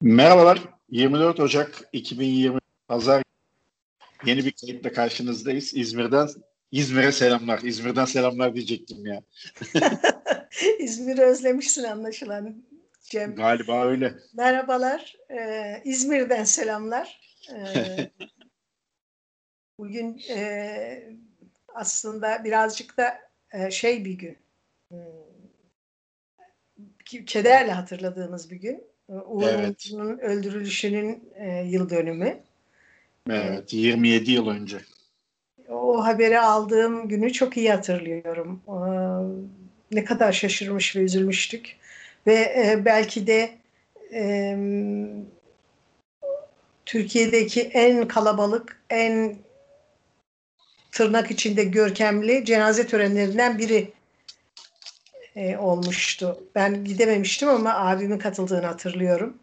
Merhabalar. 24 Ocak 2020 Pazar yeni bir kayıtla karşınızdayız. İzmir'den İzmir'e selamlar. İzmir'den selamlar diyecektim ya. İzmir'i özlemişsin anlaşılan Cem. Galiba öyle. Merhabalar. Ee, İzmir'den selamlar. Ee, bugün e, aslında birazcık da e, şey bir gün. Hmm, kederle hatırladığımız bir gün. Uğur evet. öldürülüşünün e, yıl dönümü. Evet, 27 yıl önce. O haberi aldığım günü çok iyi hatırlıyorum. E, ne kadar şaşırmış ve üzülmüştük. Ve e, belki de e, Türkiye'deki en kalabalık, en tırnak içinde görkemli cenaze törenlerinden biri e, olmuştu. Ben gidememiştim ama abimin katıldığını hatırlıyorum.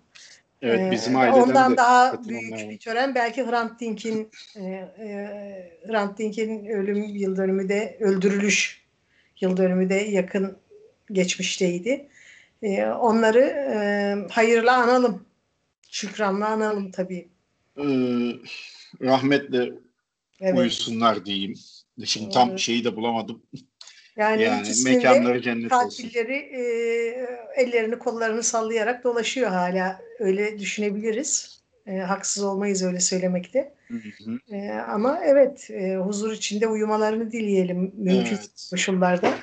Evet bizim e, aileden Ondan de daha büyük bir tören belki Hrant Dink'in e, e, Hrant Dink'in ölüm yıl dönümü de öldürülüş yıl dönümü de yakın geçmişteydi. E, onları e, hayırla analım. Şükranla analım tabii. Ee, rahmetle evet. uyusunlar diyeyim. Şimdi tam şeyi de bulamadım. Yani, yani mekanları cennet katilleri e, ellerini kollarını sallayarak dolaşıyor hala. Öyle düşünebiliriz. E, haksız olmayız öyle söylemekte. Hı hı. E, ama evet e, huzur içinde uyumalarını dileyelim mümkün evet. koşullarda.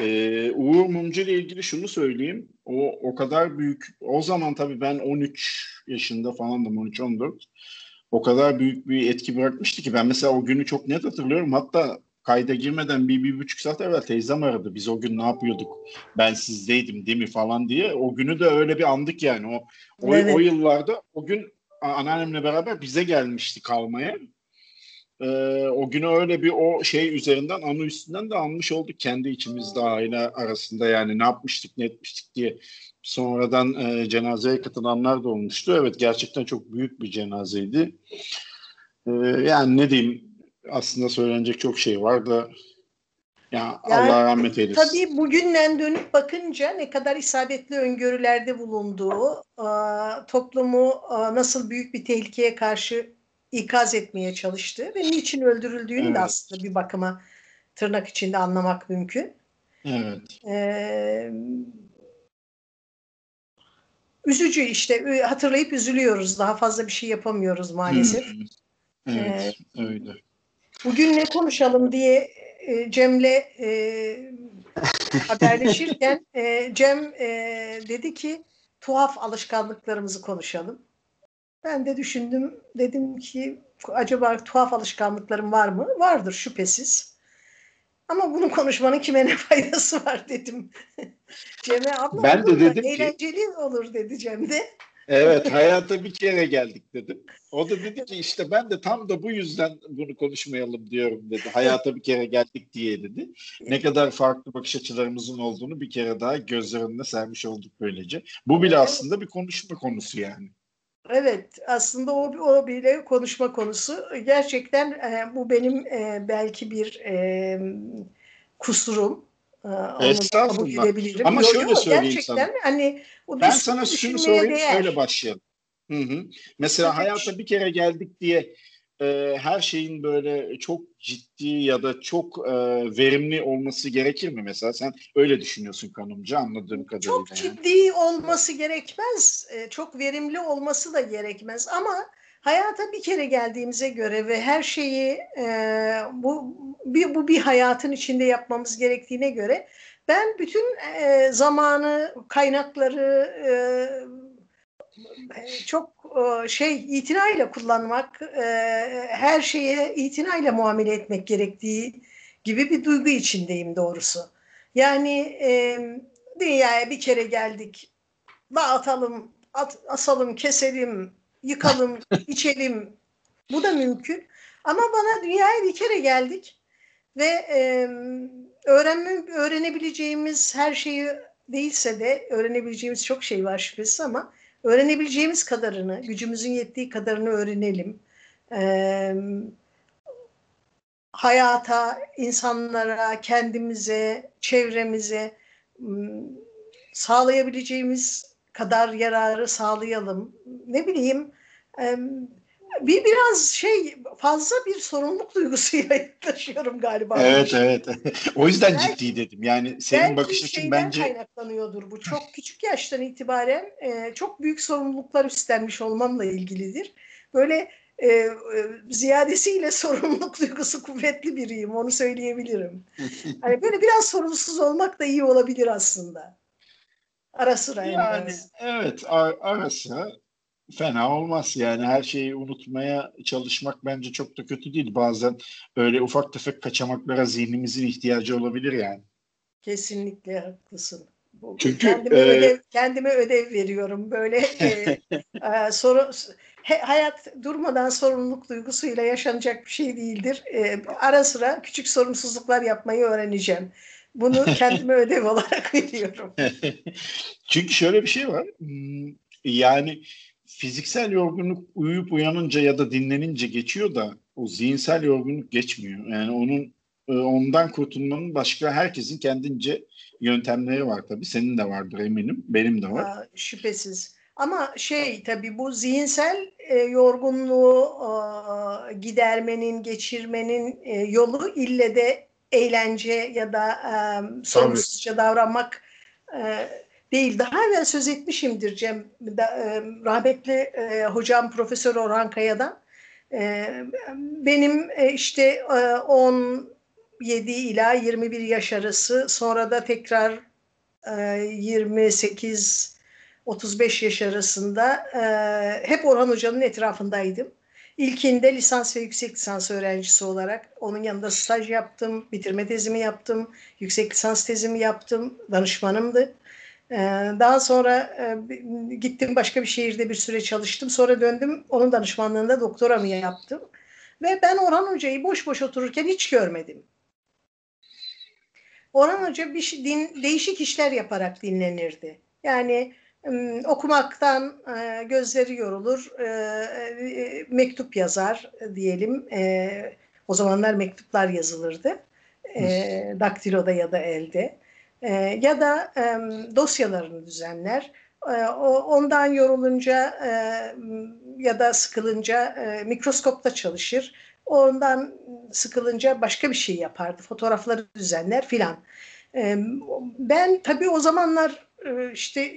Ee, Uğur Mumcu ile ilgili şunu söyleyeyim. O o kadar büyük. O zaman tabii ben 13 yaşında falandım 13-14. O kadar büyük bir etki bırakmıştı ki ben mesela o günü çok net hatırlıyorum. Hatta kayda girmeden bir, bir buçuk saat evvel teyzem aradı. Biz o gün ne yapıyorduk? Ben sizdeydim değil mi falan diye. O günü de öyle bir andık yani. O, o, evet. o yıllarda o gün anneannemle beraber bize gelmişti kalmaya. Ee, o günü öyle bir o şey üzerinden anı üstünden de anmış olduk kendi içimizde aile arasında yani ne yapmıştık ne etmiştik diye sonradan e, cenazeye katılanlar da olmuştu. Evet gerçekten çok büyük bir cenazeydi. Ee, yani ne diyeyim aslında söylenecek çok şey var da ya yani, Allah rahmet eylesin. Tabii bugünden dönüp bakınca ne kadar isabetli öngörülerde bulunduğu, toplumu nasıl büyük bir tehlikeye karşı ikaz etmeye çalıştığı ve niçin öldürüldüğünü evet. de aslında bir bakıma tırnak içinde anlamak mümkün. Evet. Ee, üzücü işte hatırlayıp üzülüyoruz. Daha fazla bir şey yapamıyoruz maalesef. Evet, ee, öyle. Bugün ne konuşalım diye e, Cem'le e, haberleşirken e, Cem e, dedi ki tuhaf alışkanlıklarımızı konuşalım. Ben de düşündüm. Dedim ki acaba tuhaf alışkanlıklarım var mı? Vardır şüphesiz. Ama bunu konuşmanın kime ne faydası var dedim. Cem'e abla ben de dedim eğlenceli ki, olur dedi Cem de. Evet hayata bir kere geldik dedim. O da dedi ki işte ben de tam da bu yüzden bunu konuşmayalım diyorum dedi. Hayata bir kere geldik diye dedi. Ne kadar farklı bakış açılarımızın olduğunu bir kere daha göz önüne sermiş olduk böylece. Bu bile aslında bir konuşma konusu yani. Evet aslında o, o bile konuşma konusu. Gerçekten e, bu benim e, belki bir e, kusurum. Ee, Estağfurullah. Ama yok, şöyle yok, söyleyeyim gerçekten sana. hani o ben sana şunu sorayım değer. öyle başlayalım. Hı hı. Mesela evet. hayata bir kere geldik diye e, her şeyin böyle çok ciddi ya da çok e, verimli olması gerekir mi mesela? Sen öyle düşünüyorsun kanımca anladığım kadarıyla. Çok ciddi olması gerekmez. E, çok verimli olması da gerekmez ama hayata bir kere geldiğimize göre ve her şeyi e, bu bir, bu bir hayatın içinde yapmamız gerektiğine göre ben bütün e, zamanı, kaynakları e, çok e, şey itinayla kullanmak, e, her şeye itinayla muamele etmek gerektiği gibi bir duygu içindeyim doğrusu. Yani e, dünyaya bir kere geldik, dağıtalım, at, asalım, keselim, yıkalım, içelim. Bu da mümkün. Ama bana dünyaya bir kere geldik ve e, öğrenme, öğrenebileceğimiz her şeyi değilse de öğrenebileceğimiz çok şey var şüphesiz ama öğrenebileceğimiz kadarını, gücümüzün yettiği kadarını öğrenelim. Ee, hayata, insanlara, kendimize, çevremize sağlayabileceğimiz kadar yararı sağlayalım. Ne bileyim bir biraz şey fazla bir sorumluluk duygusuyla taşıyorum galiba. Evet evet. o yüzden belki, ciddi dedim. Yani senin bakış açın bence kaynaklanıyordur bu. Çok küçük yaştan itibaren e, çok büyük sorumluluklar üstlenmiş olmamla ilgilidir. Böyle e, e, ziyadesiyle sorumluluk duygusu kuvvetli biriyim. Onu söyleyebilirim. hani böyle biraz sorumsuz olmak da iyi olabilir aslında. Ara sıra yani. Yani evet ara sıra fena olmaz. Yani her şeyi unutmaya çalışmak bence çok da kötü değil. Bazen öyle ufak tefek kaçamaklara zihnimizin ihtiyacı olabilir yani. Kesinlikle haklısın. Çünkü kendime, e, ödev, kendime ödev veriyorum. Böyle e, e, soru he, hayat durmadan sorumluluk duygusuyla yaşanacak bir şey değildir. E, ara sıra küçük sorumsuzluklar yapmayı öğreneceğim. Bunu kendime ödev olarak veriyorum. Çünkü şöyle bir şey var. Hmm, yani fiziksel yorgunluk uyuyup uyanınca ya da dinlenince geçiyor da o zihinsel yorgunluk geçmiyor. Yani onun e, ondan kurtulmanın başka herkesin kendince yöntemleri var tabii. Senin de vardır eminim. Benim de var. Aa, şüphesiz. Ama şey tabii bu zihinsel e, yorgunluğu e, gidermenin, geçirmenin e, yolu ille de eğlence ya da e, sorumsuzca davranmak e, değil. Daha evvel söz etmişimdir Cem, da, e, rahmetli e, hocam Profesör Orhan Kaya'dan. E, benim e, işte e, 17 ila 21 yaş arası sonra da tekrar e, 28 35 yaş arasında e, hep Orhan Hoca'nın etrafındaydım. İlkinde lisans ve yüksek lisans öğrencisi olarak onun yanında staj yaptım, bitirme tezimi yaptım, yüksek lisans tezimi yaptım, danışmanımdı. Ee, daha sonra e, gittim başka bir şehirde bir süre çalıştım. Sonra döndüm onun danışmanlığında doktoramı yaptım. Ve ben Orhan Hoca'yı boş boş otururken hiç görmedim. Orhan Hoca bir din, değişik işler yaparak dinlenirdi. Yani okumaktan e, gözleri yorulur, e, mektup yazar diyelim. O zamanlar mektuplar yazılırdı. Daktiloda ya da elde e, ya da e, dosyalarını düzenler. E, ondan yorulunca e, ya da sıkılınca e, mikroskopta çalışır. Ondan sıkılınca başka bir şey yapardı. Fotoğrafları düzenler filan. E, ben tabii o zamanlar e, işte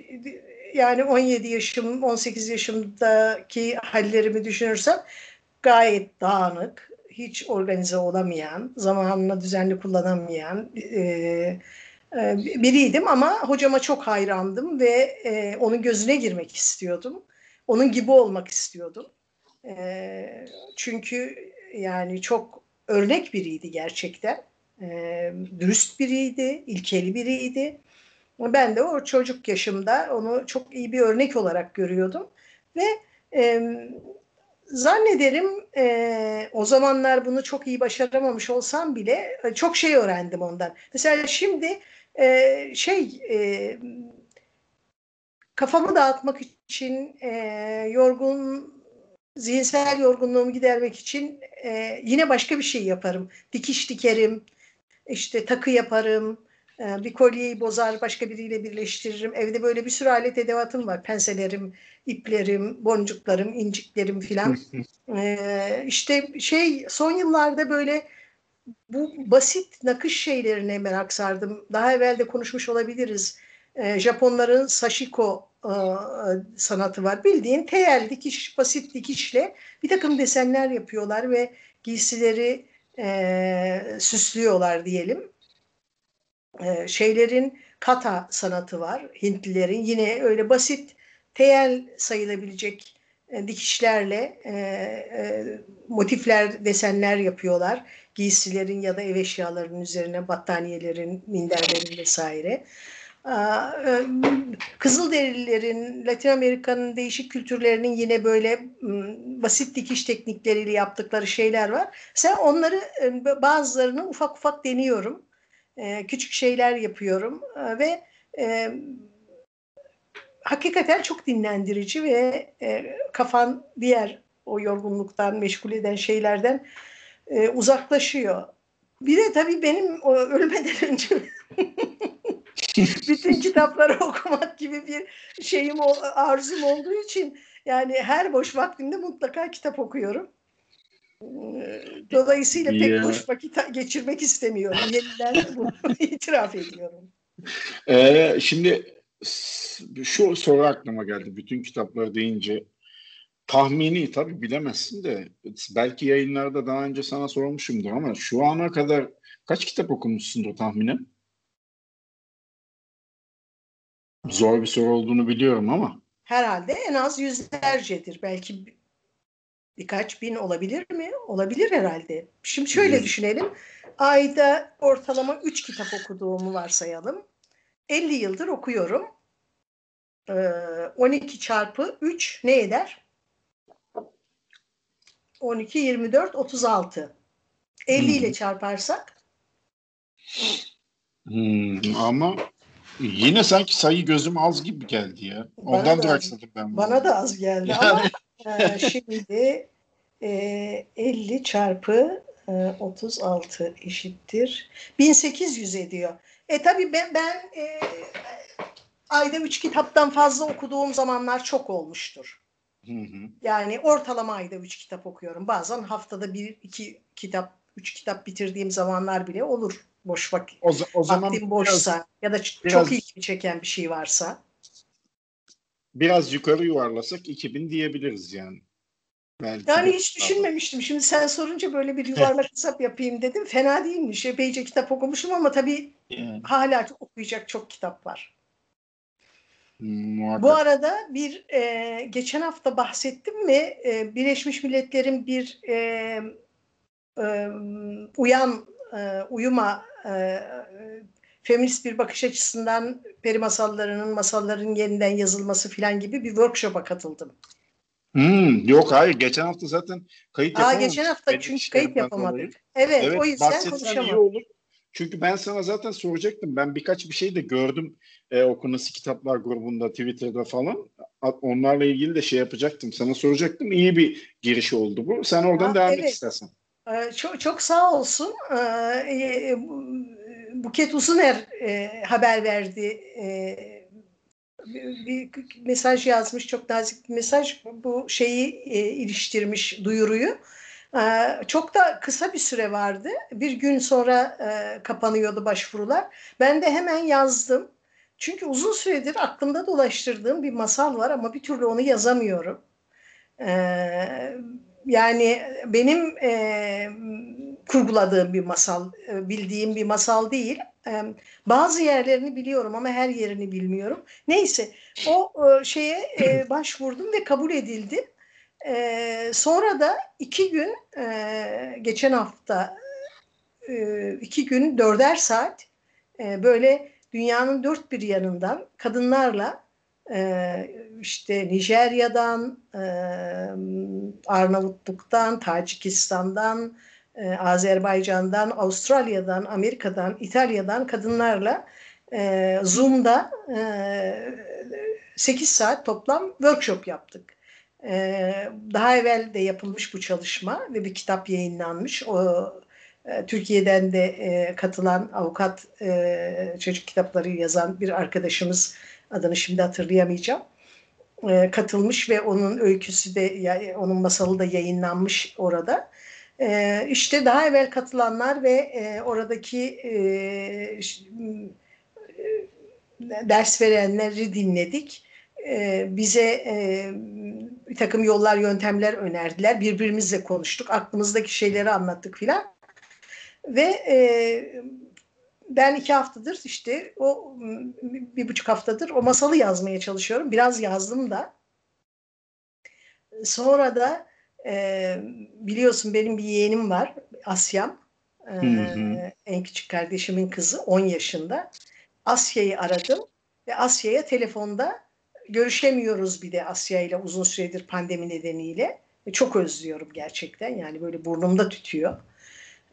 yani 17 yaşım, 18 yaşımdaki hallerimi düşünürsem gayet dağınık, hiç organize olamayan, zamanını düzenli kullanamayan, e, biriydim ama hocama çok hayrandım ve e, onun gözüne girmek istiyordum. Onun gibi olmak istiyordum. E, çünkü yani çok örnek biriydi gerçekten. E, dürüst biriydi, ilkeli biriydi. Ben de o çocuk yaşımda onu çok iyi bir örnek olarak görüyordum. Ve e, zannederim e, o zamanlar bunu çok iyi başaramamış olsam bile e, çok şey öğrendim ondan. Mesela şimdi e, şey e, kafamı dağıtmak için e, yorgun zihinsel yorgunluğumu gidermek için e, yine başka bir şey yaparım. Dikiş dikerim, işte takı yaparım, e, bir kolyeyi bozar başka biriyle birleştiririm. Evde böyle bir sürü alet edevatım var. Penselerim, iplerim, boncuklarım, inciklerim filan. e, işte şey son yıllarda böyle bu basit nakış şeylerine merak sardım. Daha evvel de konuşmuş olabiliriz. E, Japonların sashiko e, sanatı var. Bildiğin tel dikiş, basit dikişle bir takım desenler yapıyorlar ve giysileri e, süslüyorlar diyelim. E, şeylerin kata sanatı var. Hintlilerin yine öyle basit tel sayılabilecek e, dikişlerle e, e, motifler, desenler yapıyorlar giysilerin ya da ev eşyalarının üzerine battaniyelerin, minderlerin vesaire. E, Kızılderililerin, Latin Amerika'nın değişik kültürlerinin yine böyle basit dikiş teknikleriyle yaptıkları şeyler var. Sen onları e, bazılarını ufak ufak deniyorum. E, küçük şeyler yapıyorum ve hakikaten çok dinlendirici ve kafan diğer o yorgunluktan, meşgul eden şeylerden e, uzaklaşıyor. Bir de tabii benim o ölmeden önce bütün kitapları okumak gibi bir şeyim arzum olduğu için yani her boş vaktimde mutlaka kitap okuyorum. Dolayısıyla pek ya. boş vakit geçirmek istemiyorum. Yeniden bunu itiraf ediyorum. Ee, şimdi şu soru aklıma geldi. Bütün kitapları deyince tahmini tabii bilemezsin de belki yayınlarda daha önce sana sormuşumdur ama şu ana kadar kaç kitap okumuşsundur tahminen? Zor bir soru olduğunu biliyorum ama. Herhalde en az yüzlercedir. Belki birkaç bin olabilir mi? Olabilir herhalde. Şimdi şöyle düşünelim. Ayda ortalama 3 kitap okuduğumu varsayalım. 50 yıldır okuyorum. 12 çarpı 3 ne eder? 12, 24, 36. 50 ile çarparsak? Hmm, ama yine sanki sayı gözüm az gibi geldi ya. Bana Ondan duraksadım ben. Bana da az geldi yani. ama e, şimdi e, 50 çarpı e, 36 eşittir. 1800 ediyor. E tabii ben, ben e, ayda 3 kitaptan fazla okuduğum zamanlar çok olmuştur. Hı hı. Yani ortalama ayda üç kitap okuyorum. Bazen haftada bir iki kitap, üç kitap bitirdiğim zamanlar bile olur. Boş vakit. O, o zaman vaktim boşsa biraz, ya da çok biraz, ilgimi çeken bir şey varsa. Biraz yukarı yuvarlasak 2000 diyebiliriz yani. Belki yani hiç düşünmemiştim. Şimdi sen sorunca böyle bir yuvarlak hesap yapayım dedim. Fena değilmiş. Epeyce kitap okumuşum ama tabii yani. hala okuyacak çok kitap var. Muhakkak. Bu arada bir e, geçen hafta bahsettim mi e, Birleşmiş Milletler'in bir e, e, uyan e, uyuma e, feminist bir bakış açısından peri masallarının masalların yeniden yazılması filan gibi bir workshop'a katıldım. Hmm, yok hayır geçen hafta zaten kayıt yapamadık. Aa, geçen hafta çünkü kayıt yapamadık. Evet, evet o yüzden konuşamadım. iyi olur. Çünkü ben sana zaten soracaktım. Ben birkaç bir şey de gördüm e, Okunası Kitaplar grubunda, Twitter'da falan. Onlarla ilgili de şey yapacaktım. Sana soracaktım. İyi bir giriş oldu bu. Sen oradan ha, devam evet. et istersen. Ee, çok, çok sağ olsun. Ee, e, Buket Uzuner e, haber verdi. E, bir, bir mesaj yazmış. Çok nazik bir mesaj. Bu şeyi e, iliştirmiş duyuruyu. Ee, çok da kısa bir süre vardı. Bir gün sonra e, kapanıyordu başvurular. Ben de hemen yazdım. Çünkü uzun süredir aklımda dolaştırdığım bir masal var ama bir türlü onu yazamıyorum. Ee, yani benim e, kurguladığım bir masal, e, bildiğim bir masal değil. E, bazı yerlerini biliyorum ama her yerini bilmiyorum. Neyse o şeye başvurdum ve kabul edildi. E, sonra da iki gün e, geçen hafta e, iki gün dörder saat e, böyle dünyanın dört bir yanından kadınlarla e, işte Nijerya'dan, e, Arnavutluk'tan, Tacikistan'dan, e, Azerbaycan'dan, Avustralya'dan, Amerika'dan, İtalya'dan kadınlarla e, Zoom'da e, 8 saat toplam workshop yaptık. Ee, daha evvel de yapılmış bu çalışma ve bir kitap yayınlanmış. O e, Türkiye'den de e, katılan avukat e, çocuk kitapları yazan bir arkadaşımız adını şimdi hatırlayamayacağım. katılmış ve onun öyküsü de onun masalı da yayınlanmış orada. İşte daha evvel katılanlar ve oradaki ders verenleri dinledik bize bir takım yollar, yöntemler önerdiler. Birbirimizle konuştuk. Aklımızdaki şeyleri anlattık filan. Ve e, ben iki haftadır işte o bir buçuk haftadır o masalı yazmaya çalışıyorum. Biraz yazdım da. Sonra da e, biliyorsun benim bir yeğenim var Asya'm. E, en küçük kardeşimin kızı 10 yaşında. Asya'yı aradım ve Asya'ya telefonda görüşemiyoruz bir de Asya ile uzun süredir pandemi nedeniyle. Çok özlüyorum gerçekten yani böyle burnumda tütüyor.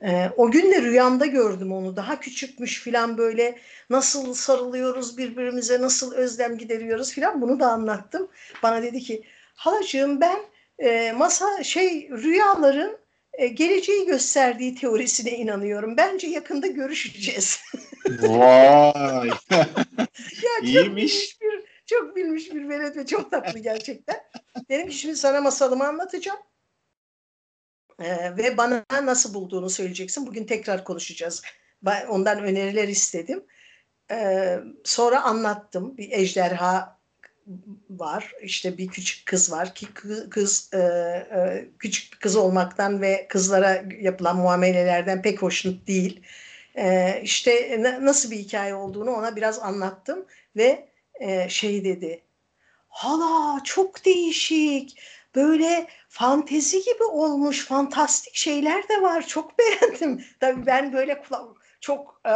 Ee, o gün de rüyamda gördüm onu. Daha küçükmüş filan böyle nasıl sarılıyoruz birbirimize, nasıl özlem gideriyoruz filan bunu da anlattım. Bana dedi ki halacığım ben e, masa şey rüyaların e, geleceği gösterdiği teorisine inanıyorum. Bence yakında görüşeceğiz. Vay. ya İyiymiş. Çok bilmiş bir velet ve çok tatlı gerçekten. Dedim ki şimdi sana masalımı anlatacağım. Ee, ve bana nasıl bulduğunu söyleyeceksin. Bugün tekrar konuşacağız. Ben ondan öneriler istedim. Ee, sonra anlattım. Bir ejderha var. İşte bir küçük kız var ki kı- kız e, e, küçük bir kız olmaktan ve kızlara yapılan muamelelerden pek hoşnut değil. E, işte na- nasıl bir hikaye olduğunu ona biraz anlattım ve e, şey dedi. Hala çok değişik. Böyle fantezi gibi olmuş, fantastik şeyler de var. Çok beğendim. Tabii ben böyle kula- çok e,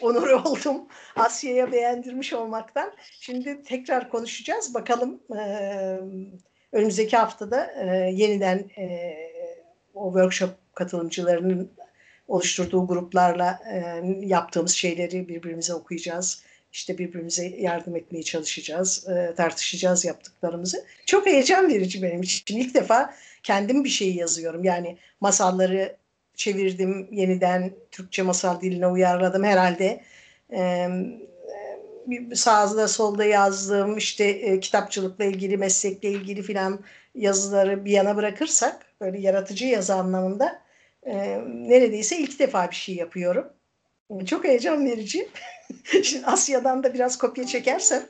onur oldum Asya'ya beğendirmiş olmaktan. Şimdi tekrar konuşacağız. Bakalım e, önümüzdeki haftada e, yeniden e, o workshop katılımcılarının oluşturduğu gruplarla e, yaptığımız şeyleri birbirimize okuyacağız. İşte birbirimize yardım etmeye çalışacağız, e, tartışacağız yaptıklarımızı. Çok heyecan verici benim için. İlk defa kendim bir şey yazıyorum. Yani masalları çevirdim, yeniden Türkçe masal diline uyarladım herhalde. E, bir sağda solda yazdığım işte e, kitapçılıkla ilgili, meslekle ilgili filan yazıları bir yana bırakırsak, böyle yaratıcı yazı anlamında e, neredeyse ilk defa bir şey yapıyorum. Çok heyecan verici. Şimdi Asya'dan da biraz kopya çekersem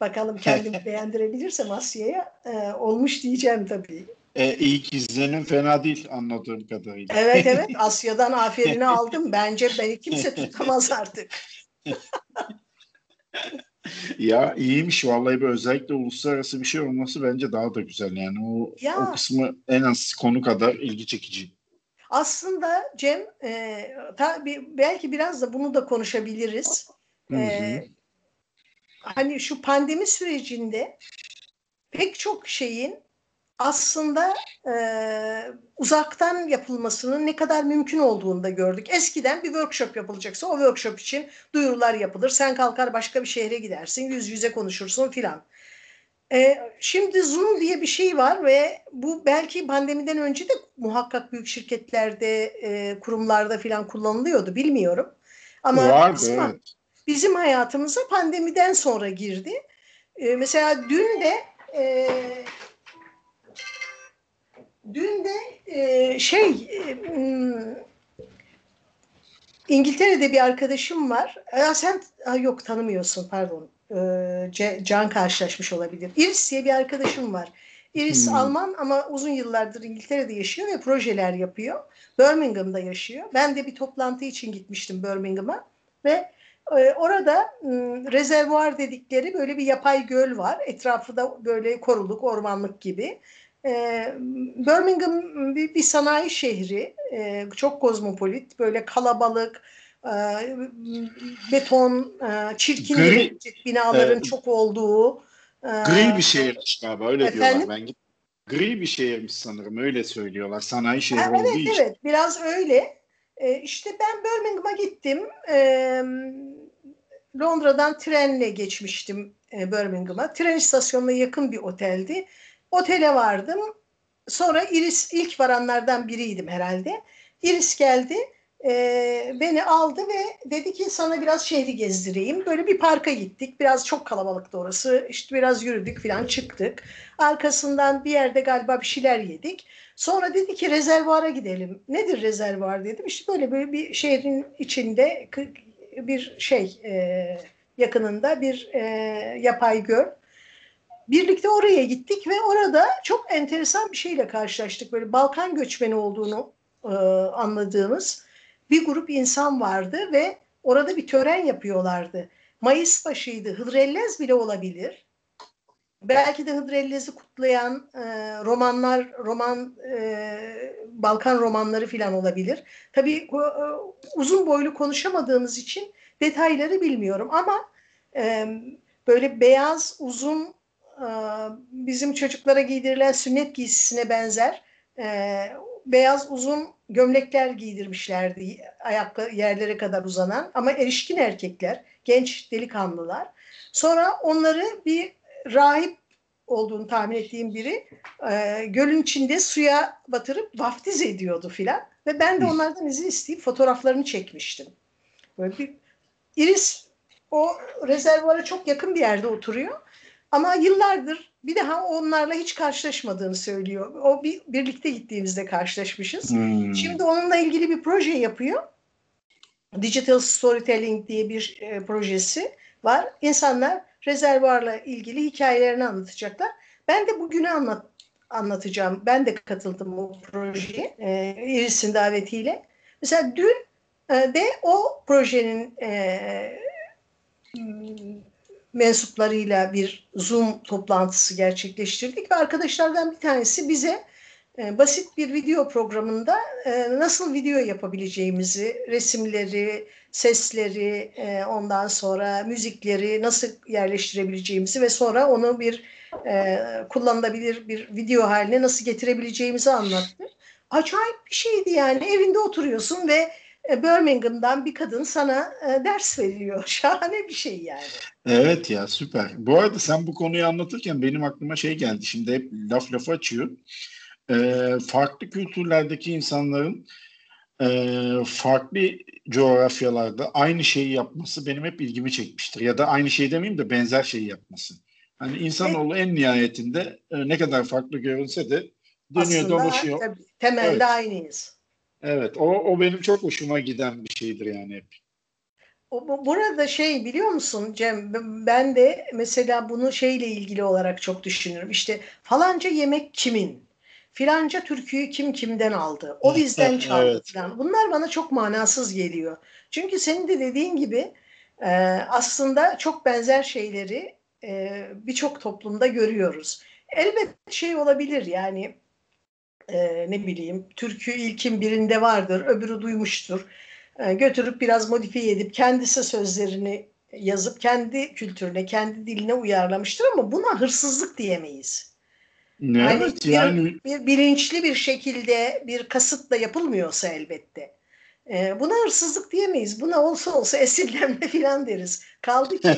bakalım kendimi beğendirebilirsem Asya'ya e, olmuş diyeceğim tabii. E, ilk izlenim fena değil anladığım kadarıyla. Evet evet Asya'dan aferini aldım. Bence beni kimse tutamaz artık. Ya iyiymiş vallahi bir özellikle uluslararası bir şey olması bence daha da güzel yani o Ya. o kısmı en az konu kadar ilgi çekici. Aslında Cem e, tabii belki biraz da bunu da konuşabiliriz. Hı hı. E, hani şu pandemi sürecinde pek çok şeyin aslında e, uzaktan yapılmasının ne kadar mümkün olduğunu da gördük. Eskiden bir workshop yapılacaksa o workshop için duyurular yapılır. Sen kalkar başka bir şehre gidersin, yüz yüze konuşursun filan. E, şimdi Zoom diye bir şey var ve bu belki pandemiden önce de muhakkak büyük şirketlerde, e, kurumlarda filan kullanılıyordu bilmiyorum. Ama Vardı evet. Bizim hayatımıza pandemiden sonra girdi. E, mesela dün de e, dün de e, şey e, hmm, İngiltere'de bir arkadaşım var. Ya sen ha, yok tanımıyorsun pardon. Ee, Can karşılaşmış olabilir. Iris diye bir arkadaşım var. Iris Hmm. Alman ama uzun yıllardır İngiltere'de yaşıyor ve projeler yapıyor. Birmingham'da yaşıyor. Ben de bir toplantı için gitmiştim Birmingham'a ve orada m, rezervuar dedikleri böyle bir yapay göl var. Etrafı da böyle koruluk, ormanlık gibi. E, Birmingham bir, sanayi şehri. E, çok kozmopolit, böyle kalabalık, e, beton, e, çirkin Gri- binaların Evet. çok olduğu. e, Gri bir şehirmiş galiba öyle Efendim? diyorlar ben git. Gri bir şehirmiş sanırım öyle söylüyorlar. Sanayi şehri Ha, olduğu evet için. evet biraz öyle. E, işte ben Birmingham'a gittim. E, Londra'dan trenle geçmiştim e, Birmingham'a. Tren istasyonuna yakın bir oteldi. Otele vardım. Sonra Iris ilk varanlardan biriydim herhalde. Iris geldi. e, beni aldı ve dedi ki sana biraz şehri gezdireyim. Böyle bir parka gittik. Biraz çok kalabalıktı orası. İşte biraz yürüdük falan çıktık. Arkasından bir yerde galiba bir şeyler yedik. Sonra dedi ki rezervuara gidelim. Nedir rezervuar dedim. İşte böyle böyle bir şehrin içinde bir şey e, yakınında bir e, yapay göl. Birlikte oraya gittik ve orada çok enteresan bir şeyle karşılaştık. Böyle Balkan göçmeni olduğunu e, anladığımız bir grup insan vardı ve orada bir tören yapıyorlardı. Mayıs başıydı. Hıdrellez bile olabilir. Belki de Hıdrellez'i kutlayan e, romanlar, roman e, Balkan romanları falan olabilir. Tabii e, uzun boylu konuşamadığımız için detayları bilmiyorum ama e, böyle beyaz uzun e, bizim çocuklara giydirilen sünnet giysisine benzer e, beyaz uzun gömlekler giydirmişlerdi ayaklı yerlere kadar uzanan ama erişkin erkekler, genç delikanlılar. Sonra onları bir rahip olduğunu tahmin ettiğim biri e, gölün içinde suya batırıp vaftiz ediyordu filan ve ben de onlardan izin isteyip fotoğraflarını çekmiştim. Böyle bir Iris o rezervuara çok yakın bir yerde oturuyor. Ama yıllardır bir daha onlarla hiç karşılaşmadığını söylüyor. O bir, birlikte gittiğimizde karşılaşmışız. Hmm. Şimdi onunla ilgili bir proje yapıyor. Digital Storytelling diye bir e, projesi var. İnsanlar rezervuarla ilgili hikayelerini anlatacaklar. Ben de bugünü anlat anlatacağım. Ben de katıldım bu projeye. E, Iris'in davetiyle. Mesela dün e, de o projenin e, mensuplarıyla bir Zoom toplantısı gerçekleştirdik ve arkadaşlardan bir tanesi bize basit bir video programında e, nasıl video yapabileceğimizi, resimleri, sesleri, e, ondan sonra müzikleri nasıl yerleştirebileceğimizi ve sonra onu bir e, kullanılabilir bir video haline nasıl getirebileceğimizi anlattı. Acayip bir şeydi yani evinde oturuyorsun ve e, Birmingham'dan bir kadın sana e, ders veriyor. Şahane bir şey yani. Evet ya süper. Bu arada sen bu konuyu anlatırken benim aklıma şey geldi. Şimdi hep laf lafı açıyor. Ee, farklı kültürlerdeki insanların e, farklı coğrafyalarda aynı şeyi yapması benim hep ilgimi çekmiştir. Ya da aynı şey demeyeyim de benzer şeyi yapması. Hani insanoğlu en nihayetinde e, ne kadar farklı görünse de dönüyor Aslında, dolaşıyor. Tabii, temelde evet. aynıyız. Evet o, o benim çok hoşuma giden bir şeydir yani hep. Burada şey biliyor musun Cem ben de mesela bunu şeyle ilgili olarak çok düşünürüm. İşte falanca yemek kimin? Filanca türküyü kim kimden aldı? O bizden çaldı evet. falan. Bunlar bana çok manasız geliyor. Çünkü senin de dediğin gibi e, aslında çok benzer şeyleri e, birçok toplumda görüyoruz. Elbet şey olabilir yani e, ne bileyim türkü ilkin birinde vardır, öbürü duymuştur. E, götürüp biraz modifiye edip kendisi sözlerini yazıp kendi kültürüne, kendi diline uyarlamıştır ama buna hırsızlık diyemeyiz. Ne yani evet bir, yani bir bilinçli bir şekilde bir kasıtla yapılmıyorsa elbette. E, buna hırsızlık diyemeyiz. Buna olsa olsa esinlenme filan deriz. Kaldı ki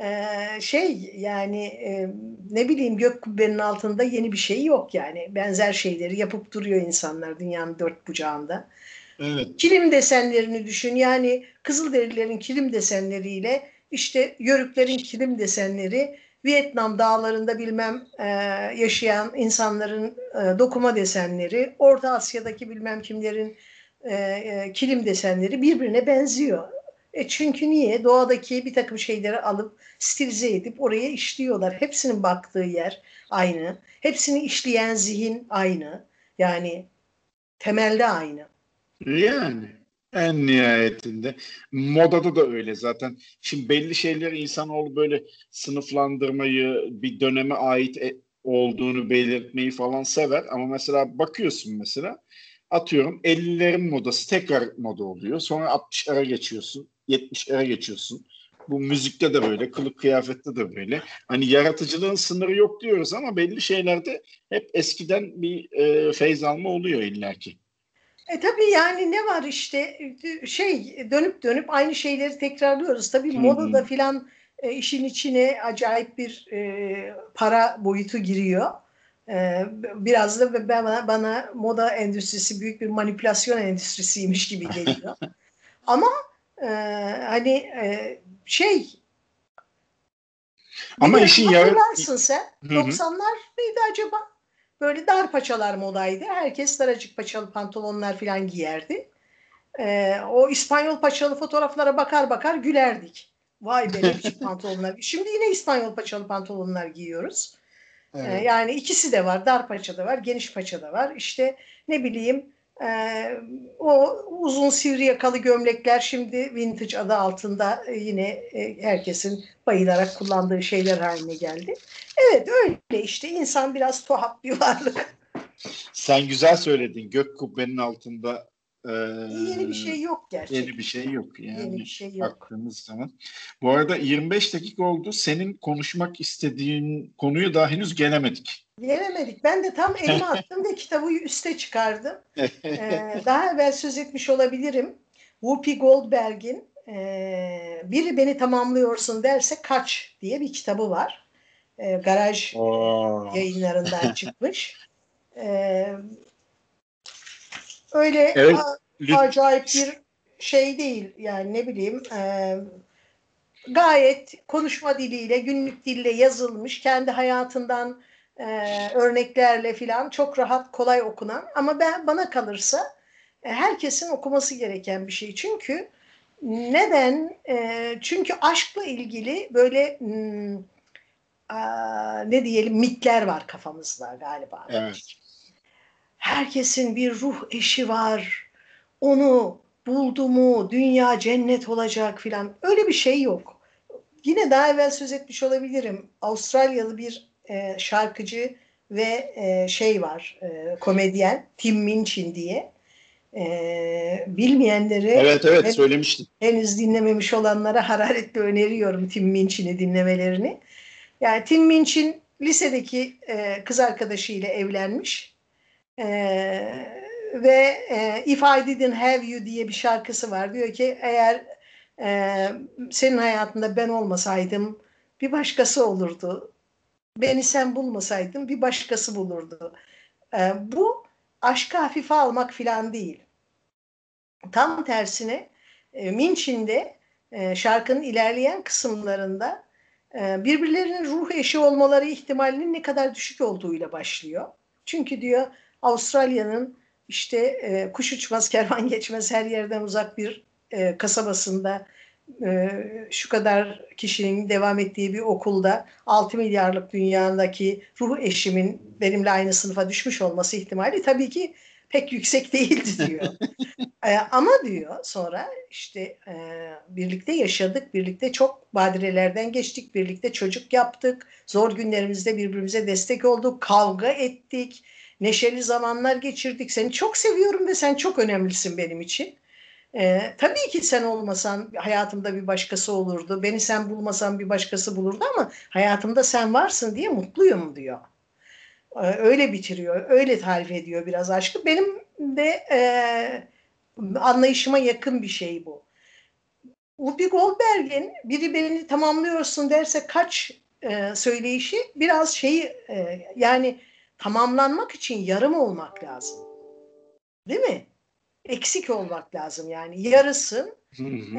Ee, şey yani e, ne bileyim gök kubbenin altında yeni bir şey yok yani. Benzer şeyleri yapıp duruyor insanlar dünyanın dört bucağında. Evet. Kilim desenlerini düşün. Yani Kızılderililerin kilim desenleriyle işte Yörüklerin kilim desenleri, Vietnam dağlarında bilmem e, yaşayan insanların e, dokuma desenleri, Orta Asya'daki bilmem kimlerin e, e, kilim desenleri birbirine benziyor. E çünkü niye? Doğadaki bir takım şeyleri alıp stilize edip oraya işliyorlar. Hepsinin baktığı yer aynı. Hepsini işleyen zihin aynı. Yani temelde aynı. Yani en nihayetinde. Modada da öyle zaten. Şimdi belli şeyleri insanoğlu böyle sınıflandırmayı, bir döneme ait e, olduğunu belirtmeyi falan sever. Ama mesela bakıyorsun mesela atıyorum 50'lerin modası tekrar moda oluyor. Sonra 60'lara geçiyorsun. 70'lere geçiyorsun. Bu müzikte de böyle, kılık kıyafette de böyle. Hani yaratıcılığın sınırı yok diyoruz ama belli şeylerde hep eskiden bir e, feyz alma oluyor illaki. E tabii yani ne var işte şey dönüp dönüp aynı şeyleri tekrarlıyoruz. Tabii hmm. modada filan e, işin içine acayip bir e, para boyutu giriyor. E, biraz da bana, bana moda endüstrisi büyük bir manipülasyon endüstrisiymiş gibi geliyor. Ama e, hani e, şey ama işin. Hatırlarsın sen. Hı-hı. 90'lar mıydı acaba? Böyle dar paçalar modaydı. Herkes daracık paçalı pantolonlar falan giyerdi. Ee, o İspanyol paçalı fotoğraflara bakar bakar gülerdik. Vay be ne biçim pantolonlar. Şimdi yine İspanyol paçalı pantolonlar giyiyoruz. Evet. Ee, yani ikisi de var. Dar paça da var, geniş paça da var. İşte ne bileyim ee, o uzun sivri yakalı gömlekler şimdi vintage adı altında e, yine e, herkesin bayılarak kullandığı şeyler haline geldi. Evet öyle işte insan biraz tuhaf bir varlık. Sen güzel söyledin gök kubbenin altında ee, yeni bir şey yok gerçekten. Yeni bir şey yok yani. Yeni bir şey yok. Baktığımız zaman. Bu arada 25 dakika oldu. Senin konuşmak istediğin konuyu daha henüz gelemedik. Gelemedik. Ben de tam elime attım ve kitabı üste çıkardım. ee, daha evvel söz etmiş olabilirim. Whoopi Goldberg'in e, Biri Beni Tamamlıyorsun derse Kaç diye bir kitabı var. E, garaj Oo. yayınlarından çıkmış. E, öyle evet, a, acayip bir şey değil yani ne bileyim e, gayet konuşma diliyle günlük dille yazılmış kendi hayatından e, örneklerle filan çok rahat kolay okunan ama ben bana kalırsa e, herkesin okuması gereken bir şey çünkü neden e, çünkü aşkla ilgili böyle hmm, a, ne diyelim mitler var kafamızda galiba. Evet. Herkesin bir ruh eşi var. Onu buldu mu dünya cennet olacak filan. Öyle bir şey yok. Yine daha evvel söz etmiş olabilirim. Avustralyalı bir e, şarkıcı ve e, şey var e, komedyen Tim Minchin diye. E, bilmeyenleri Evet evet hen- söylemiştin. henüz dinlememiş olanlara hararetle öneriyorum Tim Minchin'i dinlemelerini. Yani Tim Minchin lisedeki e, kız arkadaşıyla evlenmiş. E, ve e, If I Didn't Have You diye bir şarkısı var. Diyor ki eğer e, senin hayatında ben olmasaydım bir başkası olurdu. Beni sen bulmasaydın bir başkası bulurdu. E, bu aşkı hafife almak filan değil. Tam tersine e, Minchin'de e, şarkının ilerleyen kısımlarında e, birbirlerinin ruh eşi olmaları ihtimalinin ne kadar düşük olduğuyla başlıyor. Çünkü diyor Avustralya'nın işte e, kuş uçmaz kervan geçmez her yerden uzak bir e, kasabasında e, şu kadar kişinin devam ettiği bir okulda 6 milyarlık dünyadaki ruh eşimin benimle aynı sınıfa düşmüş olması ihtimali tabii ki pek yüksek değildi diyor. E, ama diyor sonra işte e, birlikte yaşadık, birlikte çok badirelerden geçtik, birlikte çocuk yaptık, zor günlerimizde birbirimize destek olduk, kavga ettik, neşeli zamanlar geçirdik. Seni çok seviyorum ve sen çok önemlisin benim için. E, tabii ki sen olmasan hayatımda bir başkası olurdu, beni sen bulmasan bir başkası bulurdu ama hayatımda sen varsın diye mutluyum diyor. E, öyle bitiriyor, öyle tarif ediyor biraz aşkı. Benim de e, anlayışıma yakın bir şey bu. Whoopi Goldberg'in biri beni tamamlıyorsun derse kaç e, söyleyişi biraz şeyi e, yani tamamlanmak için yarım olmak lazım. Değil mi? Eksik olmak lazım yani. Yarısın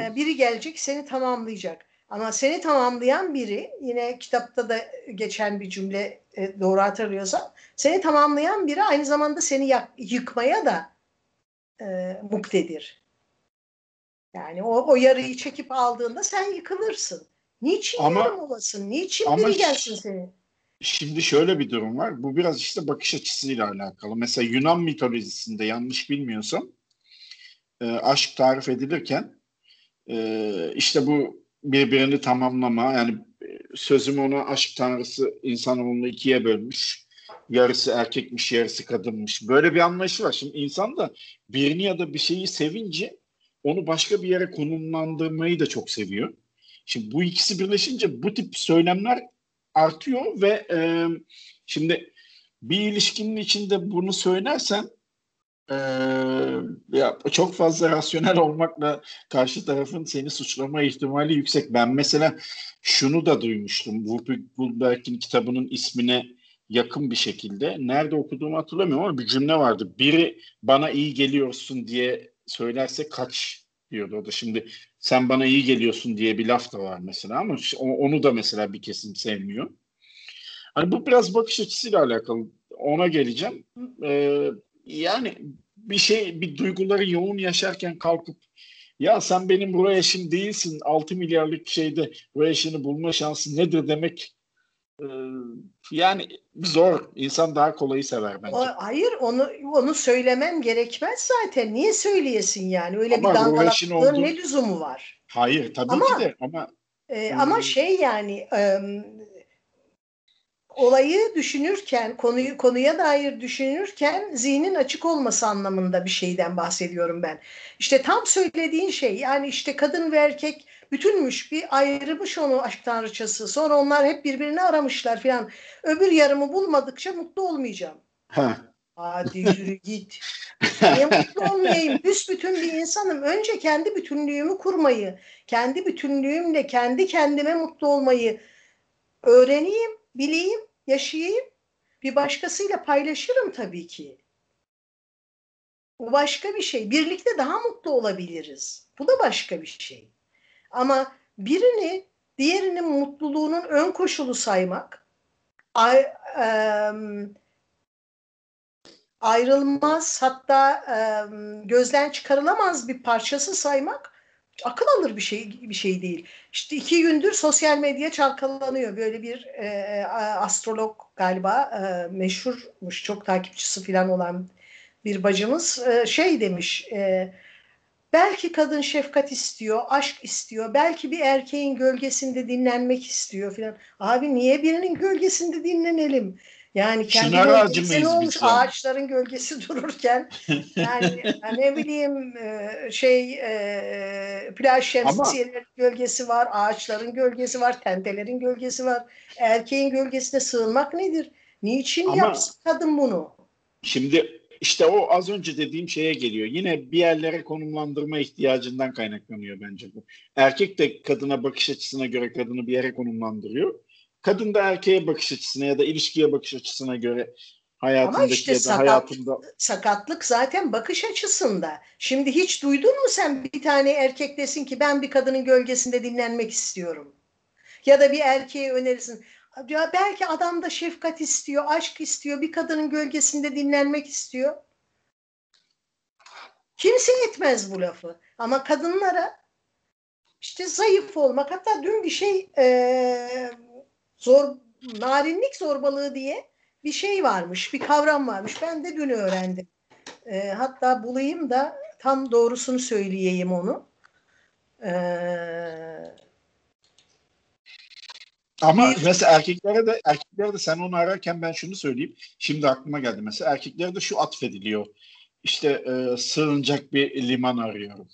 e, biri gelecek seni tamamlayacak. Ama seni tamamlayan biri yine kitapta da geçen bir cümle e, doğru hatırlıyorsam seni tamamlayan biri aynı zamanda seni yak- yıkmaya da e, muktedir. Yani o, o yarıyı çekip aldığında sen yıkılırsın. Niçin Ama- yarım olasın? Niçin biri gelsin seni? Şimdi şöyle bir durum var. Bu biraz işte bakış açısıyla alakalı. Mesela Yunan mitolojisinde yanlış bilmiyorsam e, aşk tarif edilirken e, işte bu birbirini tamamlama yani e, sözüm ona aşk tanrısı insanoğlunu ikiye bölmüş. Yarısı erkekmiş, yarısı kadınmış. Böyle bir anlayışı var. Şimdi insan da birini ya da bir şeyi sevince onu başka bir yere konumlandırmayı da çok seviyor. Şimdi bu ikisi birleşince bu tip söylemler artıyor ve e, şimdi bir ilişkinin içinde bunu söylersen e, ya çok fazla rasyonel olmakla karşı tarafın seni suçlama ihtimali yüksek. Ben mesela şunu da duymuştum. Whoopi Goldberg'in kitabının ismine yakın bir şekilde. Nerede okuduğumu hatırlamıyorum ama bir cümle vardı. Biri bana iyi geliyorsun diye söylerse kaç diyordu o da. Şimdi sen bana iyi geliyorsun diye bir laf da var mesela ama onu da mesela bir kesim sevmiyor. Hani bu biraz bakış açısıyla alakalı. Ona geleceğim. Ee, yani bir şey, bir duyguları yoğun yaşarken kalkıp ya sen benim buraya eşim değilsin, 6 milyarlık şeyde bu eşini bulma şansı nedir demek yani zor. İnsan daha kolayı sever bence. O, hayır onu onu söylemen gerekmez zaten. Niye söyleyesin yani? Öyle Ama bir Roveş'in dangalaklığın olduğu- ne lüzumu var? Hayır tabii Ama- ki de ama Ee, Hmm. Ama şey yani e, olayı düşünürken konuyu konuya dair düşünürken zihnin açık olması anlamında bir şeyden bahsediyorum ben. İşte tam söylediğin şey yani işte kadın ve erkek bütünmüş bir ayrılmış onu aşk tanrıçası. Sonra onlar hep birbirini aramışlar filan. Öbür yarımı bulmadıkça mutlu olmayacağım. ha. Hadi yürü git. Niye mutlu olmayayım? Büsbütün bir insanım. Önce kendi bütünlüğümü kurmayı, kendi bütünlüğümle kendi kendime mutlu olmayı öğreneyim, bileyim, yaşayayım. Bir başkasıyla paylaşırım tabii ki. Bu başka bir şey. Birlikte daha mutlu olabiliriz. Bu da başka bir şey. Ama birini diğerinin mutluluğunun ön koşulu saymak ay, ayrılmaz hatta gözden çıkarılamaz bir parçası saymak akıl alır bir şey bir şey değil. İşte iki gündür sosyal medya çalkalanıyor. Böyle bir e, astrolog galiba e, meşhurmuş, çok takipçisi falan olan bir bacımız e, şey demiş. E, belki kadın şefkat istiyor, aşk istiyor. Belki bir erkeğin gölgesinde dinlenmek istiyor falan. Abi niye birinin gölgesinde dinlenelim? Yani kendi Çınar olmuş ağaçların gölgesi dururken yani ne bileyim e, şey e, plaj şemsiyelerin gölgesi var, ağaçların gölgesi var, tentelerin gölgesi var. Erkeğin gölgesine sığınmak nedir? Niçin Ama yapsın kadın bunu? Şimdi işte o az önce dediğim şeye geliyor. Yine bir yerlere konumlandırma ihtiyacından kaynaklanıyor bence bu. Erkek de kadına bakış açısına göre kadını bir yere konumlandırıyor kadın da erkeğe bakış açısına ya da ilişkiye bakış açısına göre hayatındaki Ama işte ya da sakat, hayatında sakatlık zaten bakış açısında. Şimdi hiç duydun mu sen bir tane erkek desin ki ben bir kadının gölgesinde dinlenmek istiyorum. Ya da bir erkeğe önerirsin. Ya belki adam da şefkat istiyor, aşk istiyor, bir kadının gölgesinde dinlenmek istiyor. Kimse etmez bu lafı. Ama kadınlara işte zayıf olmak hatta dün bir şey e, zor narinlik zorbalığı diye bir şey varmış, bir kavram varmış. Ben de dün öğrendim. E, hatta bulayım da tam doğrusunu söyleyeyim onu. E, ama bir, mesela erkeklere de erkeklere de sen onu ararken ben şunu söyleyeyim. Şimdi aklıma geldi mesela erkeklere de şu atfediliyor. İşte e, sığınacak bir liman arıyorum.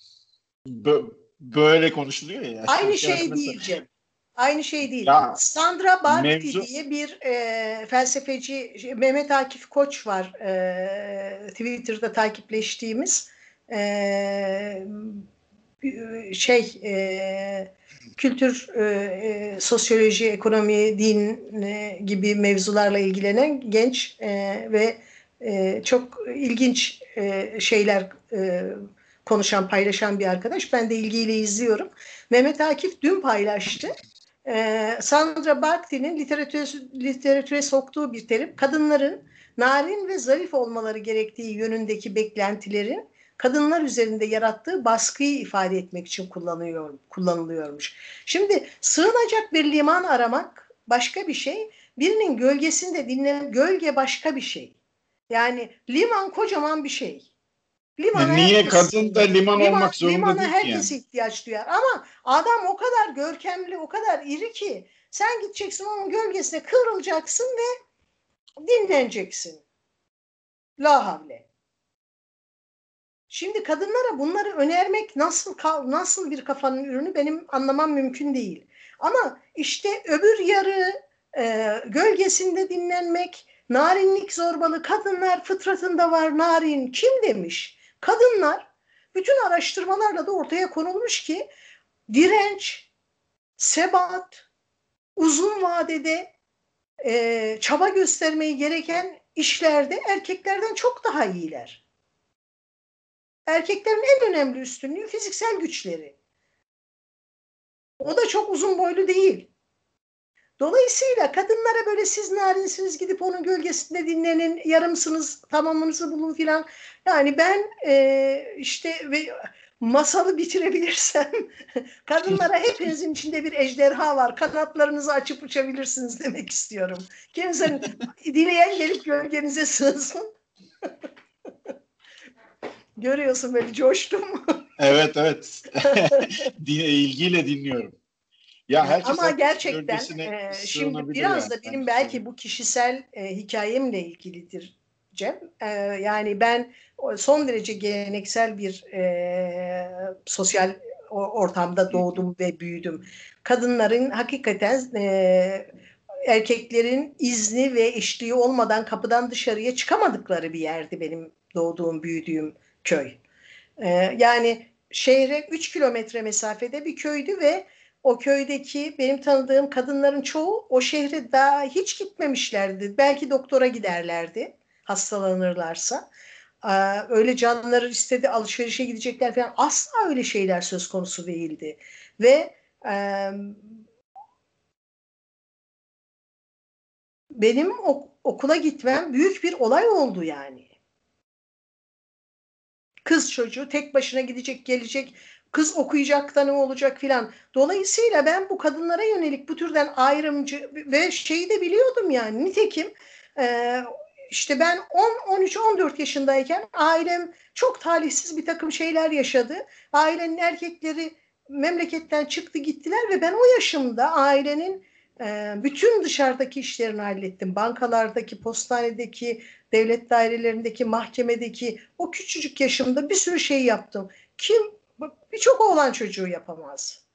Bö böyle konuşuluyor ya. Aynı şey mesela, diyeceğim. Aynı şey değil. Ya, Sandra Barty mevzu... diye bir e, felsefeci Mehmet Akif Koç var e, Twitter'da takipleştiğimiz e, şey e, kültür, e, e, sosyoloji, ekonomi, din e, gibi mevzularla ilgilenen genç e, ve e, çok ilginç e, şeyler e, konuşan, paylaşan bir arkadaş. Ben de ilgiyle izliyorum. Mehmet Akif dün paylaştı e, Sandra Barthy'nin literatüre, literatüre soktuğu bir terim kadınların narin ve zarif olmaları gerektiği yönündeki beklentilerin kadınlar üzerinde yarattığı baskıyı ifade etmek için kullanıyor, kullanılıyormuş. Şimdi sığınacak bir liman aramak başka bir şey, birinin gölgesinde dinlenen gölge başka bir şey. Yani liman kocaman bir şey. Limana Niye herkes, kadın da liman, liman olmak zorunda limana değil herkes yani. ihtiyaç duyar. Ama adam o kadar görkemli, o kadar iri ki sen gideceksin onun gölgesine kıvrılacaksın ve dinleneceksin. La havle. Şimdi kadınlara bunları önermek nasıl nasıl bir kafanın ürünü benim anlamam mümkün değil. Ama işte öbür yarı e, gölgesinde dinlenmek, narinlik zorbalı kadınlar fıtratında var narin kim demiş? Kadınlar bütün araştırmalarla da ortaya konulmuş ki direnç, sebat, uzun vadede e, çaba göstermeyi gereken işlerde erkeklerden çok daha iyiler. Erkeklerin en önemli üstünlüğü fiziksel güçleri. O da çok uzun boylu değil. Dolayısıyla kadınlara böyle siz narinsiniz gidip onun gölgesinde dinlenin, yarımsınız, tamamınızı bulun filan. Yani ben e, işte ve masalı bitirebilirsem kadınlara hepinizin içinde bir ejderha var. Kanatlarınızı açıp uçabilirsiniz demek istiyorum. Kimsenin dileyen gelip gölgenize sığsın. Görüyorsun böyle coştum. evet evet. İlgiyle dinliyorum. Ya herkes Ama gerçekten e, şimdi biraz da benim belki bu kişisel e, hikayemle ilgilidir Cem. E, yani ben son derece geleneksel bir e, sosyal ortamda doğdum ve büyüdüm. Kadınların hakikaten e, erkeklerin izni ve eşliği olmadan kapıdan dışarıya çıkamadıkları bir yerdi benim doğduğum, büyüdüğüm köy. E, yani şehre 3 kilometre mesafede bir köydü ve o köydeki benim tanıdığım kadınların çoğu o şehre daha hiç gitmemişlerdi. Belki doktora giderlerdi hastalanırlarsa. öyle canları istedi alışverişe gidecekler falan asla öyle şeyler söz konusu değildi. Ve e, benim okula gitmem büyük bir olay oldu yani. Kız çocuğu tek başına gidecek gelecek kız okuyacak da ne olacak filan. Dolayısıyla ben bu kadınlara yönelik bu türden ayrımcı ve şeyi de biliyordum yani. Nitekim e, işte ben 10, 13, 14 yaşındayken ailem çok talihsiz bir takım şeyler yaşadı. Ailenin erkekleri memleketten çıktı gittiler ve ben o yaşımda ailenin bütün dışarıdaki işlerini hallettim. Bankalardaki, postanedeki, devlet dairelerindeki, mahkemedeki o küçücük yaşımda bir sürü şey yaptım. Kim birçok oğlan çocuğu yapamaz.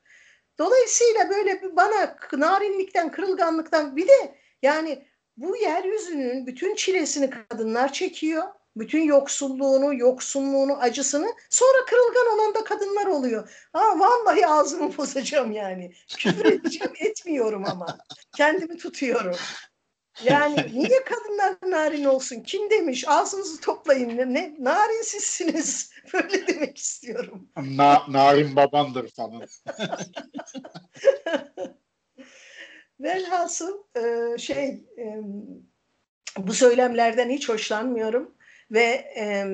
Dolayısıyla böyle bana narinlikten, kırılganlıktan bir de yani bu yeryüzünün bütün çilesini kadınlar çekiyor. Bütün yoksulluğunu, yoksunluğunu, acısını sonra kırılgan olan da kadınlar oluyor. Ha vallahi ağzımı bozacağım yani. Küfür edeceğim etmiyorum ama. Kendimi tutuyorum. Yani niye kadınlar narin olsun? Kim demiş? Ağzınızı toplayın. Ne narin sizsiniz. Böyle demek istiyorum. Na, narin babandır falan. Velhasıl e, şey e, bu söylemlerden hiç hoşlanmıyorum ve e,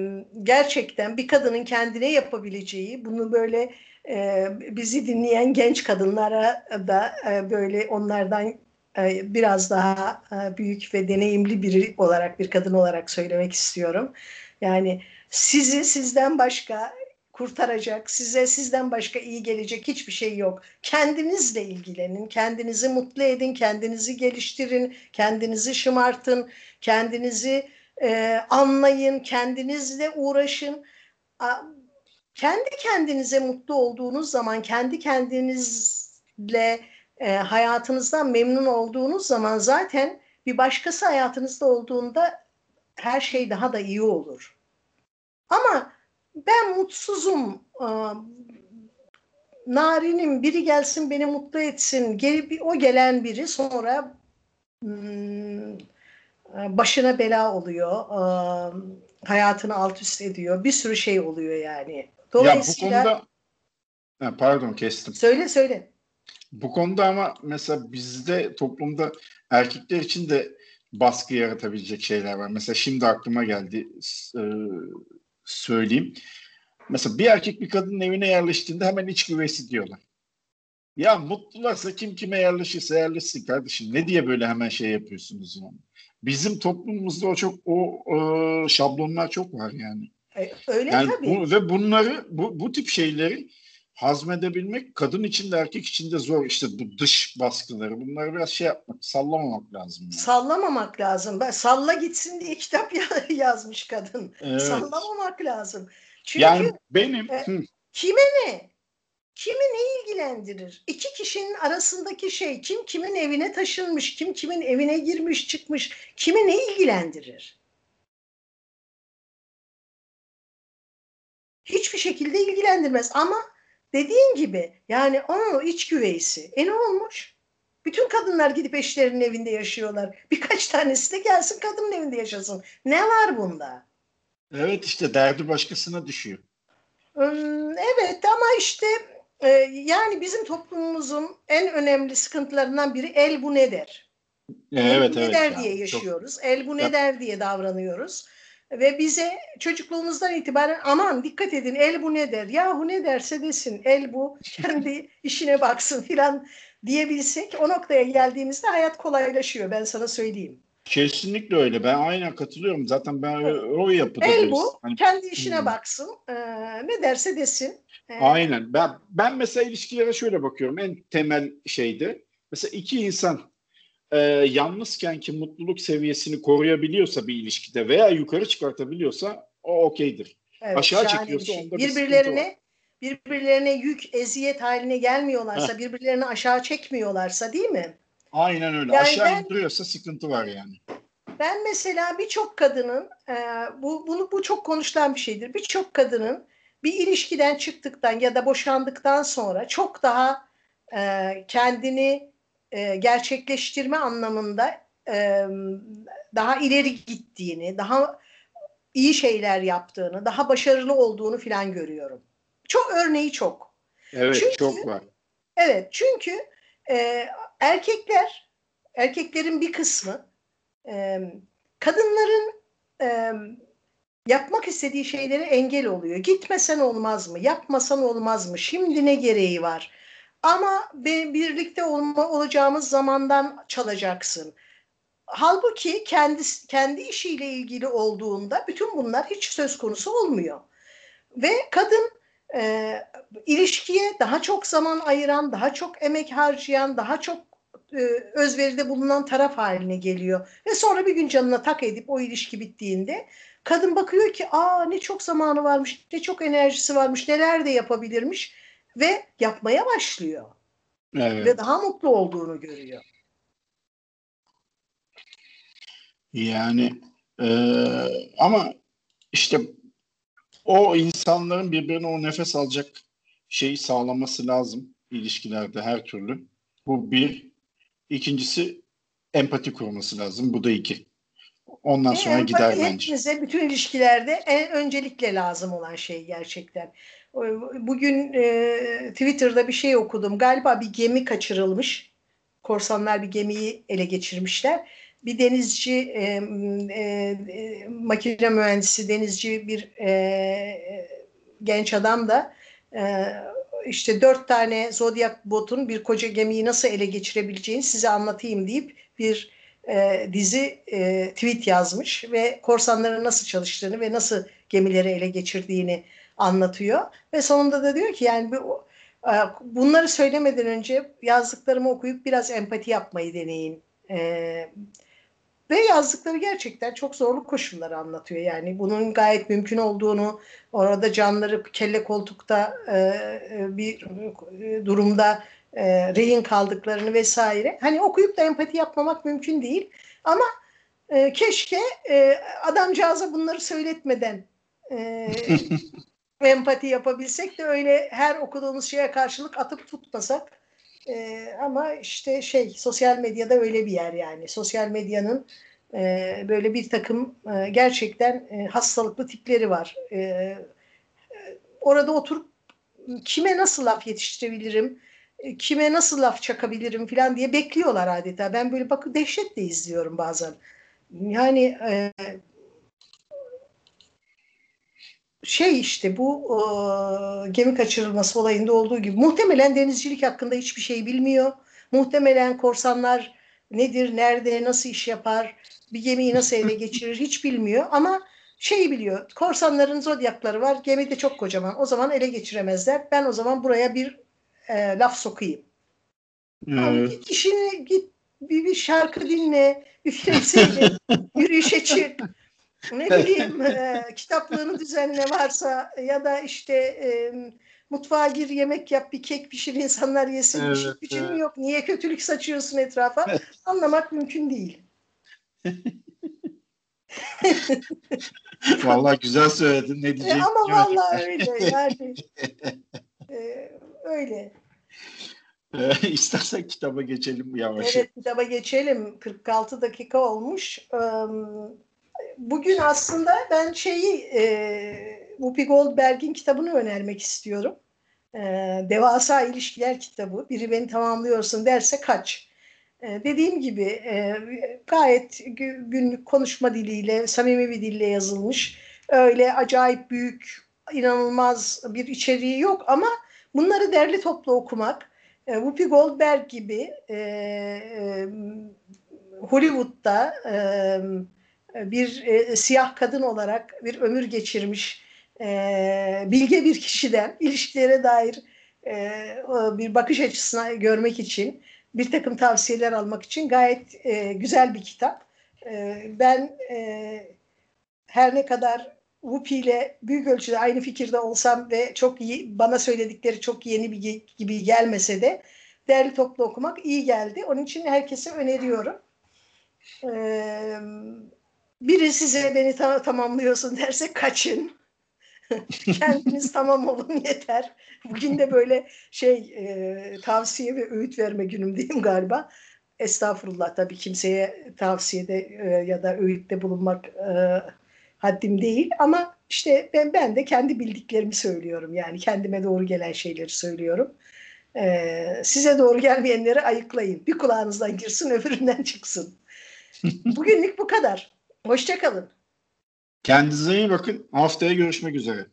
gerçekten bir kadının kendine yapabileceği bunu böyle e, bizi dinleyen genç kadınlara da e, böyle onlardan e, biraz daha e, büyük ve deneyimli biri olarak bir kadın olarak söylemek istiyorum. Yani sizi sizden başka kurtaracak, size sizden başka iyi gelecek hiçbir şey yok. Kendinizle ilgilenin, kendinizi mutlu edin, kendinizi geliştirin, kendinizi şımartın, kendinizi e, anlayın, kendinizle uğraşın. Kendi kendinize mutlu olduğunuz zaman, kendi kendinizle e, hayatınızdan memnun olduğunuz zaman zaten bir başkası hayatınızda olduğunda her şey daha da iyi olur. Ama ben mutsuzum, e, narinim, biri gelsin beni mutlu etsin. Geri, o gelen biri sonra hmm, başına bela oluyor, e, hayatını alt üst ediyor, bir sürü şey oluyor yani. Dolayısıyla... Ya bu konuda, ha, pardon kestim. Söyle söyle. Bu konuda ama mesela bizde toplumda erkekler için de baskı yaratabilecek şeyler var. Mesela şimdi aklıma geldi e, söyleyeyim. Mesela bir erkek bir kadının evine yerleştiğinde hemen iç güveysi diyorlar. Ya mutlularsa kim kime yerleşirse yerleşsin kardeşim. Ne diye böyle hemen şey yapıyorsunuz yani. Bizim toplumumuzda o çok o, o şablonlar çok var yani. E, öyle yani tabii. Bu, ve bunları bu, bu tip şeyleri hazmedebilmek kadın için de erkek için de zor. İşte bu dış baskıları bunları biraz şey yapmak, sallamamak lazım. Yani. Sallamamak lazım. Ben salla gitsin diye kitap yazmış kadın. Evet. Sallamamak lazım. Çünkü yani benim e, kime ne? Kimi ne ilgilendirir? İki kişinin arasındaki şey kim kimin evine taşınmış, kim kimin evine girmiş çıkmış, kimi ne ilgilendirir? Hiçbir şekilde ilgilendirmez ama dediğin gibi yani onun iç güveysi. E ne olmuş? Bütün kadınlar gidip eşlerinin evinde yaşıyorlar. Birkaç tanesi de gelsin kadının evinde yaşasın. Ne var bunda? Evet işte derdi başkasına düşüyor. Evet ama işte e, yani bizim toplumumuzun en önemli sıkıntılarından biri el bu ne der. Evet, el bu ne evet, der ya, diye yaşıyoruz. Çok... El bu ne der diye davranıyoruz. Ve bize çocukluğumuzdan itibaren aman dikkat edin el bu ne der. Yahu ne derse desin el bu kendi işine baksın filan diyebilsek o noktaya geldiğimizde hayat kolaylaşıyor ben sana söyleyeyim. Kesinlikle öyle. Ben aynen katılıyorum. Zaten ben o yapıda. El bu. Hani, kendi işine hmm. baksın. Ee, ne derse desin. Aynen. Ben ben mesela ilişkilere şöyle bakıyorum. En temel şeyde. Mesela iki insan e, yalnızken ki mutluluk seviyesini koruyabiliyorsa bir ilişkide veya yukarı çıkartabiliyorsa o okeydir. Evet, Aşağı çekiyorsa şey. onda bir birbirlerine birbirlerine yük, eziyet haline gelmiyorlarsa, Heh. birbirlerini aşağı çekmiyorlarsa değil mi? Aynen öyle. Yani aşağı ben, indiriyorsa sıkıntı var yani. Ben mesela birçok kadının e, bu bunu bu çok konuşulan bir şeydir. Birçok kadının bir ilişkiden çıktıktan ya da boşandıktan sonra çok daha e, kendini e, gerçekleştirme anlamında e, daha ileri gittiğini, daha iyi şeyler yaptığını, daha başarılı olduğunu filan görüyorum. Çok örneği çok. Evet çünkü, çok var. Evet çünkü e, erkekler, erkeklerin bir kısmı e, kadınların e, yapmak istediği şeylere engel oluyor. Gitmesen olmaz mı? Yapmasan olmaz mı? Şimdi ne gereği var? Ama birlikte olma, olacağımız zamandan çalacaksın. Halbuki kendi, kendi işiyle ilgili olduğunda bütün bunlar hiç söz konusu olmuyor. Ve kadın e, ilişkiye daha çok zaman ayıran, daha çok emek harcayan, daha çok e, özveride bulunan taraf haline geliyor. Ve sonra bir gün canına tak edip o ilişki bittiğinde kadın bakıyor ki aa ne çok zamanı varmış, ne çok enerjisi varmış, neler de yapabilirmiş ve yapmaya başlıyor. Evet. Ve daha mutlu olduğunu görüyor. Yani e, ama işte o insanların birbirine o nefes alacak şeyi sağlaması lazım ilişkilerde her türlü. Bu bir. İkincisi empati kurması lazım. Bu da iki. Ondan e, sonra gider bence. Hepimize bütün ilişkilerde en öncelikle lazım olan şey gerçekten. Bugün e, Twitter'da bir şey okudum. Galiba bir gemi kaçırılmış. Korsanlar bir gemiyi ele geçirmişler. Bir denizci, e, e, e, makine mühendisi, denizci bir e, genç adam da e, işte dört tane Zodiac botun bir koca gemiyi nasıl ele geçirebileceğini size anlatayım deyip bir e, dizi e, tweet yazmış ve korsanların nasıl çalıştığını ve nasıl gemileri ele geçirdiğini anlatıyor ve sonunda da diyor ki yani bu, e, bunları söylemeden önce yazdıklarımı okuyup biraz empati yapmayı deneyin. E, ve yazdıkları gerçekten çok zorlu koşulları anlatıyor. Yani bunun gayet mümkün olduğunu, orada canları kelle koltukta e, e bir e, durumda e, rehin kaldıklarını vesaire. Hani okuyup da empati yapmamak mümkün değil. Ama e, keşke e, adamcağıza bunları söyletmeden e, empati yapabilsek de öyle her okuduğumuz şeye karşılık atıp tutmasak. E, ama işte şey sosyal medyada öyle bir yer yani. Sosyal medyanın e, böyle bir takım e, gerçekten e, hastalıklı tipleri var. E, e orada oturup kime nasıl laf yetiştirebilirim, kime nasıl laf çakabilirim falan diye bekliyorlar adeta. Ben böyle bakın dehşetle izliyorum bazen. Yani e, şey işte bu e, gemi kaçırılması olayında olduğu gibi muhtemelen denizcilik hakkında hiçbir şey bilmiyor. Muhtemelen korsanlar nedir, nerede, nasıl iş yapar, bir gemiyi nasıl ele geçirir hiç bilmiyor. Ama şeyi biliyor, korsanların zodyakları var, gemi de çok kocaman. O zaman ele geçiremezler. Ben o zaman buraya bir e, laf sokayım. Hmm. git işini git bir, bir şarkı dinle, bir film seyret, yürüyüşe çık ne bileyim e, kitaplığını düzenle varsa ya da işte e, mutfağa gir yemek yap bir kek pişir insanlar yesin evet, bir gücün evet. yok niye kötülük saçıyorsun etrafa anlamak mümkün değil. vallahi güzel söyledin ne diyeceğim. E, ama vallahi öyle yani e, öyle. E, istersen kitaba geçelim yavaş. Evet kitaba geçelim. 46 dakika olmuş bugün aslında ben şeyi e, Whoopi Goldberg'in kitabını önermek istiyorum. E, Devasa İlişkiler kitabı. Biri beni tamamlıyorsun derse kaç. E, dediğim gibi e, gayet günlük konuşma diliyle, samimi bir dille yazılmış. Öyle acayip büyük, inanılmaz bir içeriği yok ama bunları derli toplu okumak, e, Whoopi Goldberg gibi e, e, Hollywood'da e, bir e, siyah kadın olarak bir ömür geçirmiş e, bilge bir kişiden ilişkilere dair e, bir bakış açısına görmek için bir takım tavsiyeler almak için gayet e, güzel bir kitap. E, ben e, her ne kadar Whoopi ile büyük ölçüde aynı fikirde olsam ve çok iyi bana söyledikleri çok yeni bir gibi gelmese de değerli toplu okumak iyi geldi. Onun için herkese öneriyorum. Ee, biri size beni ta- tamamlıyorsun derse kaçın. Kendiniz tamam olun yeter. Bugün de böyle şey e, tavsiye ve öğüt verme günümdeyim galiba. Estağfurullah tabii kimseye tavsiyede e, ya da öğütte bulunmak e, haddim değil ama işte ben ben de kendi bildiklerimi söylüyorum yani kendime doğru gelen şeyleri söylüyorum. Ee, size doğru gelmeyenleri ayıklayın. Bir kulağınızdan girsin öbüründen çıksın. Bugünlük bu kadar. Hoşçakalın. Kendinize iyi bakın. Haftaya görüşmek üzere.